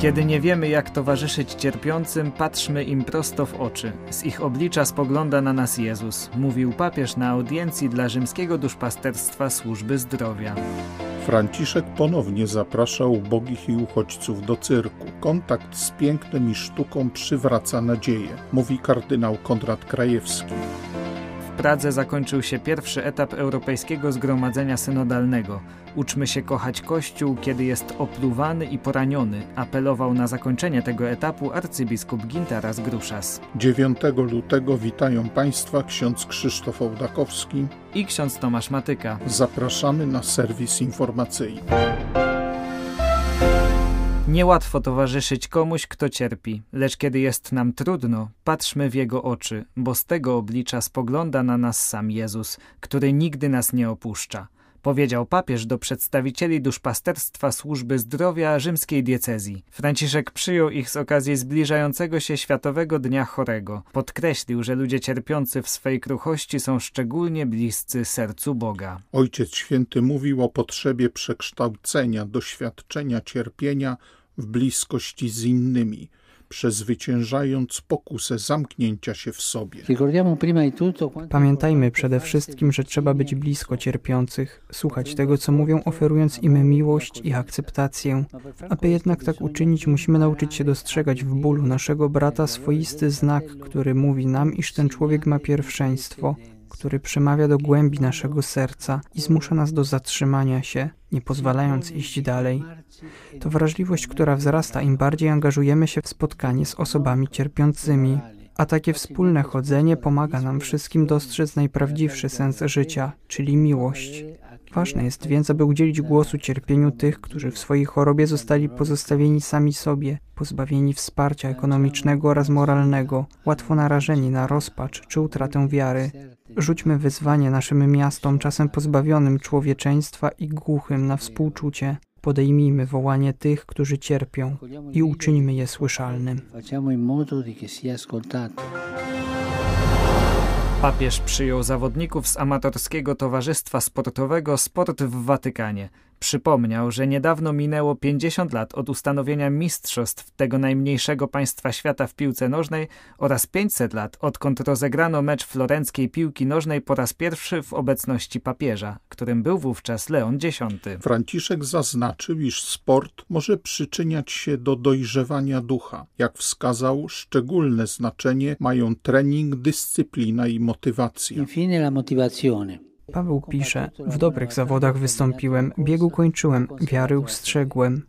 Kiedy nie wiemy, jak towarzyszyć cierpiącym, patrzmy im prosto w oczy. Z ich oblicza spogląda na nas Jezus, mówił papież na audiencji dla rzymskiego duszpasterstwa służby zdrowia. Franciszek ponownie zaprasza ubogich i uchodźców do cyrku. Kontakt z pięknem i sztuką przywraca nadzieję, mówi kardynał Konrad Krajewski. W Pradze zakończył się pierwszy etap Europejskiego Zgromadzenia Synodalnego. Uczmy się kochać Kościół, kiedy jest opluwany i poraniony, apelował na zakończenie tego etapu arcybiskup Gintaras Gruszas. 9 lutego witają Państwa ksiądz Krzysztof Ołdakowski i ksiądz Tomasz Matyka. Zapraszamy na serwis informacyjny. Niełatwo towarzyszyć komuś, kto cierpi, lecz kiedy jest nam trudno, patrzmy w jego oczy, bo z tego oblicza spogląda na nas sam Jezus, który nigdy nas nie opuszcza powiedział papież do przedstawicieli duszpasterstwa służby zdrowia rzymskiej diecezji. Franciszek przyjął ich z okazji zbliżającego się Światowego Dnia Chorego. Podkreślił, że ludzie cierpiący w swej kruchości są szczególnie bliscy sercu Boga. Ojciec Święty mówił o potrzebie przekształcenia doświadczenia cierpienia w bliskości z innymi – przezwyciężając pokusę zamknięcia się w sobie. Pamiętajmy przede wszystkim, że trzeba być blisko cierpiących, słuchać tego, co mówią, oferując im miłość i akceptację. Aby jednak tak uczynić, musimy nauczyć się dostrzegać w bólu naszego brata swoisty znak, który mówi nam, iż ten człowiek ma pierwszeństwo który przemawia do głębi naszego serca i zmusza nas do zatrzymania się, nie pozwalając iść dalej. To wrażliwość, która wzrasta im bardziej angażujemy się w spotkanie z osobami cierpiącymi. A takie wspólne chodzenie pomaga nam wszystkim dostrzec najprawdziwszy sens życia, czyli miłość. Ważne jest więc, aby udzielić głosu cierpieniu tych, którzy w swojej chorobie zostali pozostawieni sami sobie, pozbawieni wsparcia ekonomicznego oraz moralnego, łatwo narażeni na rozpacz czy utratę wiary. Rzućmy wyzwanie naszym miastom, czasem pozbawionym człowieczeństwa i głuchym na współczucie. Podejmijmy wołanie tych, którzy cierpią i uczyńmy je słyszalnym. Papież przyjął zawodników z amatorskiego towarzystwa sportowego Sport w Watykanie. Przypomniał, że niedawno minęło 50 lat od ustanowienia mistrzostw tego najmniejszego państwa świata w piłce nożnej oraz 500 lat odkąd rozegrano mecz florenckiej piłki nożnej po raz pierwszy w obecności papieża, którym był wówczas Leon X. Franciszek zaznaczył, iż sport może przyczyniać się do dojrzewania ducha. Jak wskazał, szczególne znaczenie mają trening, dyscyplina i motywacja. Infine la motivazione. Paweł pisze: W dobrych zawodach wystąpiłem, biegu kończyłem, wiary ustrzegłem.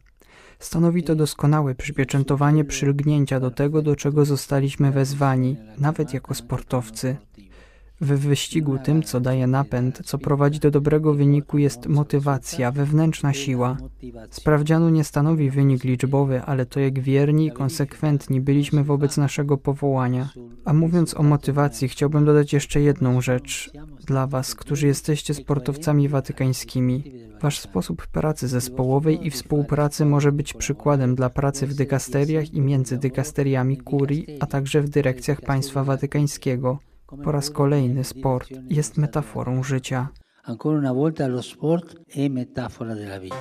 Stanowi to doskonałe przypieczętowanie przylgnięcia do tego, do czego zostaliśmy wezwani, nawet jako sportowcy. W wyścigu tym, co daje napęd, co prowadzi do dobrego wyniku, jest motywacja, wewnętrzna siła. Sprawdzianu nie stanowi wynik liczbowy, ale to jak wierni i konsekwentni byliśmy wobec naszego powołania. A mówiąc o motywacji, chciałbym dodać jeszcze jedną rzecz dla Was, którzy jesteście sportowcami watykańskimi. Wasz sposób pracy zespołowej i współpracy może być przykładem dla pracy w dykasteriach i między dykasteriami kurii, a także w dyrekcjach państwa watykańskiego. Po raz kolejny sport jest metaforą życia. Ancora una volta lo sport è metafora della vita.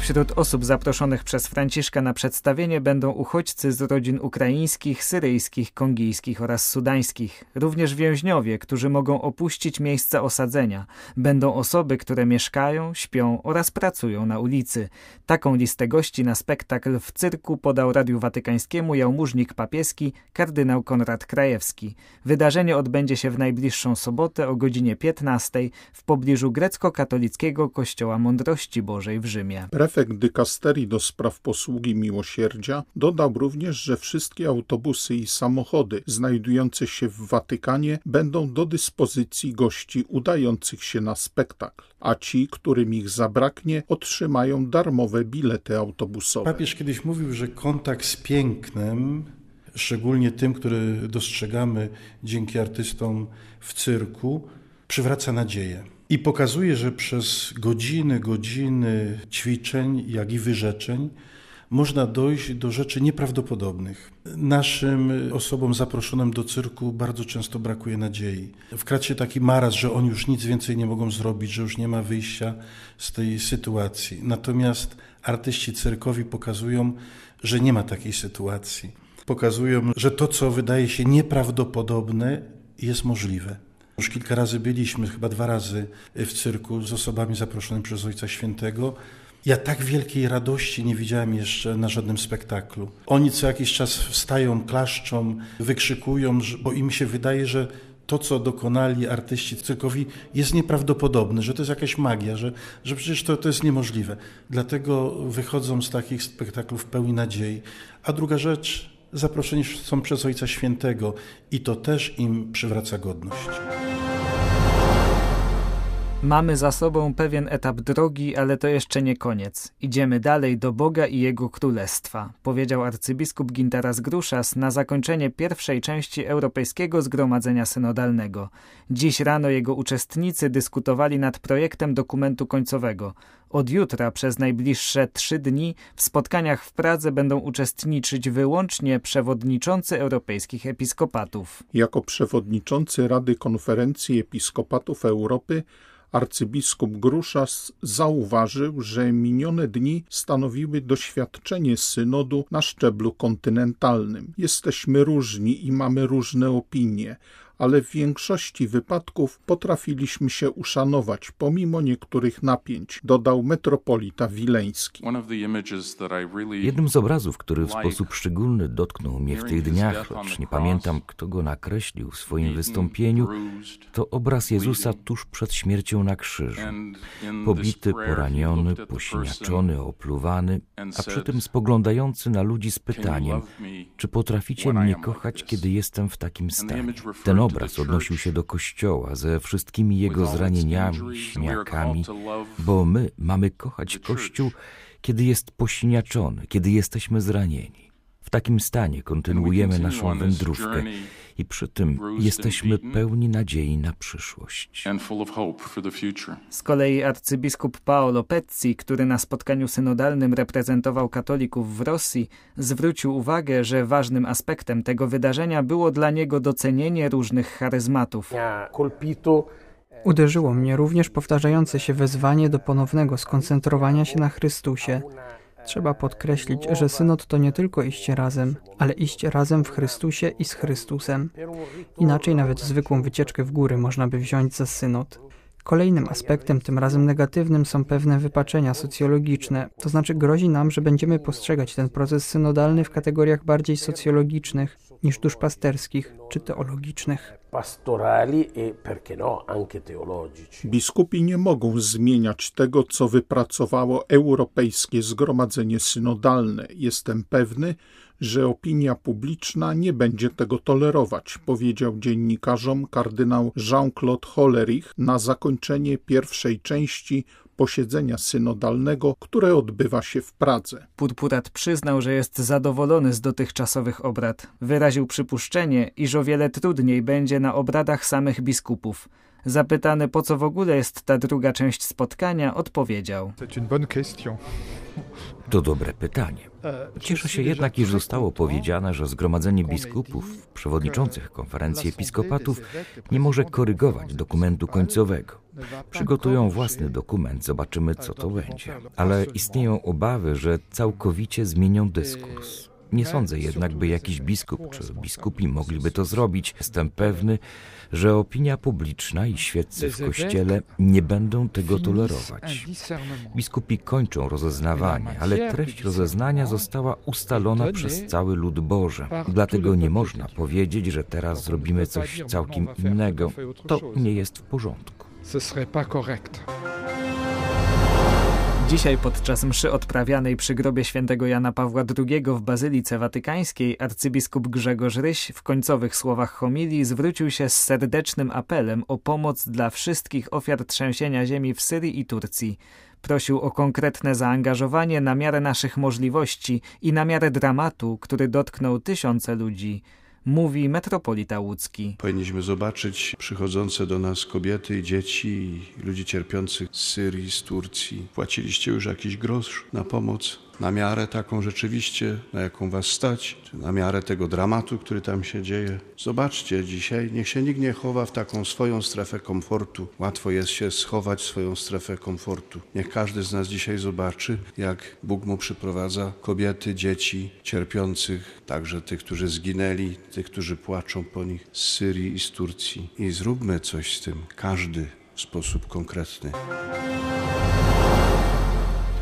Wśród osób zaproszonych przez Franciszka na przedstawienie będą uchodźcy z rodzin ukraińskich, syryjskich, kongijskich oraz sudańskich, również więźniowie, którzy mogą opuścić miejsca osadzenia. Będą osoby, które mieszkają, śpią oraz pracują na ulicy. Taką listę gości na spektakl w cyrku podał Radiu Watykańskiemu jałmużnik papieski kardynał Konrad Krajewski. Wydarzenie odbędzie się w najbliższą sobotę o godzinie 15 w pobliżu grecko-katolickiego Kościoła Mądrości Bożej w Rzymie. Prefekt dykasterii do spraw posługi miłosierdzia dodał również, że wszystkie autobusy i samochody znajdujące się w Watykanie będą do dyspozycji gości udających się na spektakl, a ci, którym ich zabraknie, otrzymają darmowe bilety autobusowe. Papież kiedyś mówił, że kontakt z pięknem szczególnie tym, który dostrzegamy dzięki artystom w cyrku, przywraca nadzieję. I pokazuje, że przez godziny, godziny ćwiczeń, jak i wyrzeczeń można dojść do rzeczy nieprawdopodobnych. Naszym osobom zaproszonym do cyrku bardzo często brakuje nadziei. Wkradł się taki maraz, że oni już nic więcej nie mogą zrobić, że już nie ma wyjścia z tej sytuacji. Natomiast artyści cyrkowi pokazują, że nie ma takiej sytuacji. Pokazują, że to, co wydaje się nieprawdopodobne, jest możliwe. Już kilka razy byliśmy, chyba dwa razy w cyrku z osobami zaproszonymi przez Ojca Świętego. Ja tak wielkiej radości nie widziałem jeszcze na żadnym spektaklu. Oni co jakiś czas wstają, klaszczą, wykrzykują, bo im się wydaje, że to, co dokonali artyści cyrkowi, jest nieprawdopodobne, że to jest jakaś magia, że, że przecież to, to jest niemożliwe. Dlatego wychodzą z takich spektaklów pełni nadziei. A druga rzecz, zaproszeni są przez Ojca Świętego i to też im przywraca godność. Mamy za sobą pewien etap drogi, ale to jeszcze nie koniec. Idziemy dalej do Boga i Jego Królestwa, powiedział arcybiskup Gintaras Gruszas na zakończenie pierwszej części Europejskiego Zgromadzenia Synodalnego. Dziś rano jego uczestnicy dyskutowali nad projektem dokumentu końcowego. Od jutra przez najbliższe trzy dni w spotkaniach w Pradze będą uczestniczyć wyłącznie przewodniczący europejskich episkopatów. Jako przewodniczący Rady Konferencji Episkopatów Europy Arcybiskup Gruszas zauważył, że minione dni stanowiły doświadczenie synodu na szczeblu kontynentalnym. Jesteśmy różni i mamy różne opinie, ale w większości wypadków potrafiliśmy się uszanować pomimo niektórych napięć, dodał metropolita wileński. Jednym z obrazów, który w sposób szczególny dotknął mnie w tych dniach, choć nie pamiętam, kto go nakreślił w swoim wystąpieniu, to obraz Jezusa tuż przed śmiercią na krzyżu. Pobity, poraniony, posiniaczony, opluwany, a przy tym spoglądający na ludzi z pytaniem, czy potraficie mnie kochać, kiedy jestem w takim stanie. Ten obraz odnosił się do Kościoła ze wszystkimi jego zranieniami, śniakami, bo my mamy kochać Kościół, kiedy jest posiniaczony, kiedy jesteśmy zranieni. W takim stanie kontynuujemy naszą wędrówkę i przy tym jesteśmy pełni nadziei na przyszłość. Z kolei arcybiskup Paolo Pezzi, który na spotkaniu synodalnym reprezentował katolików w Rosji, zwrócił uwagę, że ważnym aspektem tego wydarzenia było dla niego docenienie różnych charyzmatów. Uderzyło mnie również powtarzające się wezwanie do ponownego skoncentrowania się na Chrystusie. Trzeba podkreślić, że synod to nie tylko iść razem, ale iść razem w Chrystusie i z Chrystusem. Inaczej nawet zwykłą wycieczkę w góry można by wziąć za synod. Kolejnym aspektem, tym razem negatywnym, są pewne wypaczenia socjologiczne, to znaczy grozi nam, że będziemy postrzegać ten proces synodalny w kategoriach bardziej socjologicznych niż duszpasterskich czy teologicznych. Pastorali e no. Biskupi nie mogą zmieniać tego, co wypracowało Europejskie Zgromadzenie Synodalne. Jestem pewny, że opinia publiczna nie będzie tego tolerować, powiedział dziennikarzom kardynał Jean-Claude Hollerich na zakończenie pierwszej części posiedzenia synodalnego, które odbywa się w Pradze. Purpurat przyznał, że jest zadowolony z dotychczasowych obrad. Wyraził przypuszczenie, iż o wiele trudniej będzie na obradach samych biskupów. Zapytany, po co w ogóle jest ta druga część spotkania, odpowiedział. To dobre pytanie. Cieszę się jednak, iż zostało powiedziane, że Zgromadzenie Biskupów, przewodniczących konferencji episkopatów, nie może korygować dokumentu końcowego. Przygotują własny dokument, zobaczymy, co to będzie. Ale istnieją obawy, że całkowicie zmienią dyskurs. Nie sądzę jednak, by jakiś biskup czy biskupi mogliby to zrobić. Jestem pewny, że opinia publiczna i świeccy w kościele nie będą tego tolerować. Biskupi kończą rozeznawanie, ale treść rozeznania została ustalona przez cały lud Boży. Dlatego nie można powiedzieć, że teraz zrobimy coś całkiem innego. To nie jest w porządku. Ce serait pas correct. Dzisiaj podczas mszy odprawianej przy grobie świętego Jana Pawła II w Bazylice Watykańskiej arcybiskup Grzegorz Ryś w końcowych słowach homilii zwrócił się z serdecznym apelem o pomoc dla wszystkich ofiar trzęsienia ziemi w Syrii i Turcji. Prosił o konkretne zaangażowanie na miarę naszych możliwości i na miarę dramatu, który dotknął tysiące ludzi mówi metropolita łódzki. Powinniśmy zobaczyć przychodzące do nas kobiety i dzieci i ludzi cierpiących z Syrii, z Turcji. Płaciliście już jakiś grosz na pomoc na miarę taką rzeczywiście, na jaką was stać, czy na miarę tego dramatu, który tam się dzieje. Zobaczcie dzisiaj, niech się nikt nie chowa w taką swoją strefę komfortu. Łatwo jest się schować w swoją strefę komfortu. Niech każdy z nas dzisiaj zobaczy, jak Bóg mu przyprowadza kobiety, dzieci cierpiących, także tych, którzy zginęli, tych, którzy płaczą po nich z Syrii i z Turcji. I zróbmy coś z tym, każdy w sposób konkretny.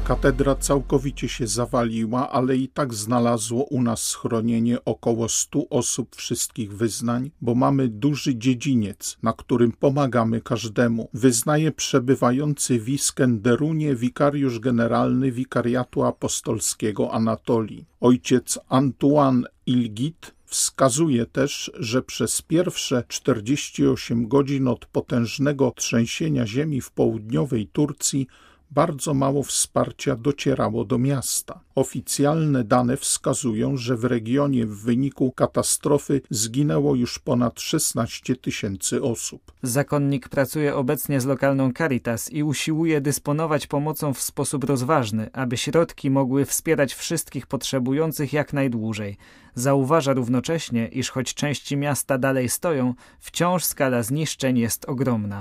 Katedra całkowicie się zawaliła, ale i tak znalazło u nas schronienie około stu osób wszystkich wyznań, bo mamy duży dziedziniec, na którym pomagamy każdemu. Wyznaje przebywający w Iskenderunie wikariusz generalny Wikariatu Apostolskiego Anatolii. Ojciec Antoine Ilgit Wskazuje też, że przez pierwsze 48 godzin od potężnego trzęsienia ziemi w południowej Turcji bardzo mało wsparcia docierało do miasta. Oficjalne dane wskazują, że w regionie w wyniku katastrofy zginęło już ponad 16 tysięcy osób. Zakonnik pracuje obecnie z lokalną Caritas i usiłuje dysponować pomocą w sposób rozważny, aby środki mogły wspierać wszystkich potrzebujących jak najdłużej. Zauważa równocześnie, iż choć części miasta dalej stoją, wciąż skala zniszczeń jest ogromna.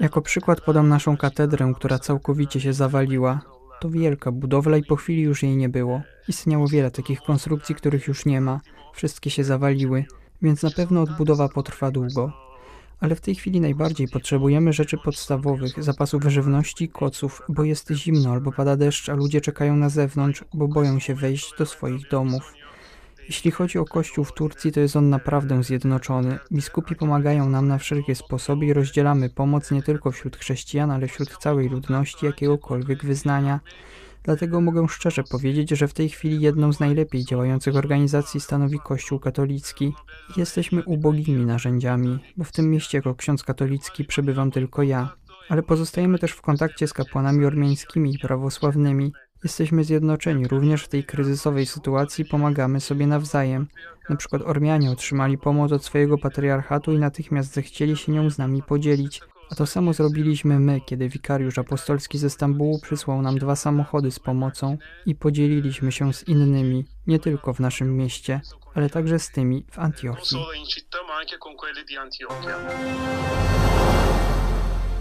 Jako przykład podam naszą katedrę, która całkowicie się zawaliła. To wielka budowla i po chwili już jej nie było. Istniało wiele takich konstrukcji, których już nie ma. Wszystkie się zawaliły, więc na pewno odbudowa potrwa długo. Ale w tej chwili najbardziej potrzebujemy rzeczy podstawowych, zapasów żywności, koców, bo jest zimno albo pada deszcz, a ludzie czekają na zewnątrz, bo boją się wejść do swoich domów. Jeśli chodzi o Kościół w Turcji, to jest on naprawdę zjednoczony. Biskupi pomagają nam na wszelkie sposoby i rozdzielamy pomoc nie tylko wśród chrześcijan, ale wśród całej ludności jakiegokolwiek wyznania. Dlatego mogę szczerze powiedzieć, że w tej chwili jedną z najlepiej działających organizacji stanowi Kościół katolicki. Jesteśmy ubogimi narzędziami, bo w tym mieście jako ksiądz katolicki przebywam tylko ja. Ale pozostajemy też w kontakcie z kapłanami ormiańskimi i prawosławnymi. Jesteśmy zjednoczeni również w tej kryzysowej sytuacji, pomagamy sobie nawzajem. Na przykład Ormianie otrzymali pomoc od swojego patriarchatu i natychmiast zechcieli się nią z nami podzielić. A to samo zrobiliśmy my, kiedy wikariusz apostolski ze Stambułu przysłał nam dwa samochody z pomocą i podzieliliśmy się z innymi, nie tylko w naszym mieście, ale także z tymi w Antiochii.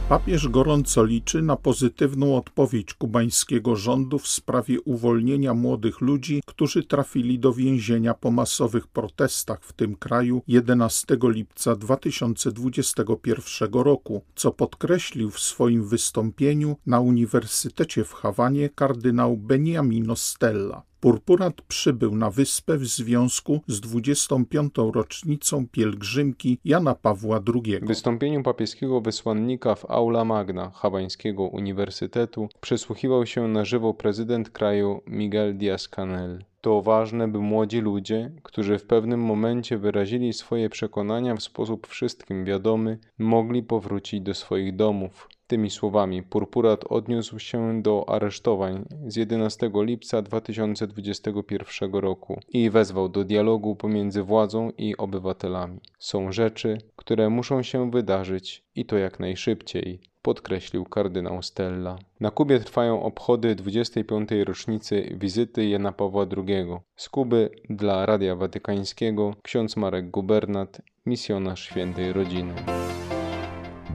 Papież gorąco liczy na pozytywną odpowiedź kubańskiego rządu w sprawie uwolnienia młodych ludzi, którzy trafili do więzienia po masowych protestach w tym kraju 11 lipca 2021 roku, co podkreślił w swoim wystąpieniu na Uniwersytecie w Hawanie kardynał Beniamino Stella. Purpurat przybył na wyspę w związku z 25. rocznicą pielgrzymki Jana Pawła II. W wystąpieniu papieskiego wysłannika w Aula Magna Hawańskiego Uniwersytetu przysłuchiwał się na żywo prezydent kraju Miguel Díaz-Canel. To ważne, by młodzi ludzie, którzy w pewnym momencie wyrazili swoje przekonania w sposób wszystkim wiadomy, mogli powrócić do swoich domów. Tymi słowami Purpurat odniósł się do aresztowań z 11 lipca 2021 roku i wezwał do dialogu pomiędzy władzą i obywatelami. Są rzeczy, które muszą się wydarzyć i to jak najszybciej podkreślił kardynał Stella. Na Kubie trwają obchody 25. rocznicy wizyty Jana Pawła II. Z Kuby dla Radia Watykańskiego ksiądz Marek Gubernat, misjonarz Świętej Rodziny.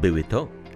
Były to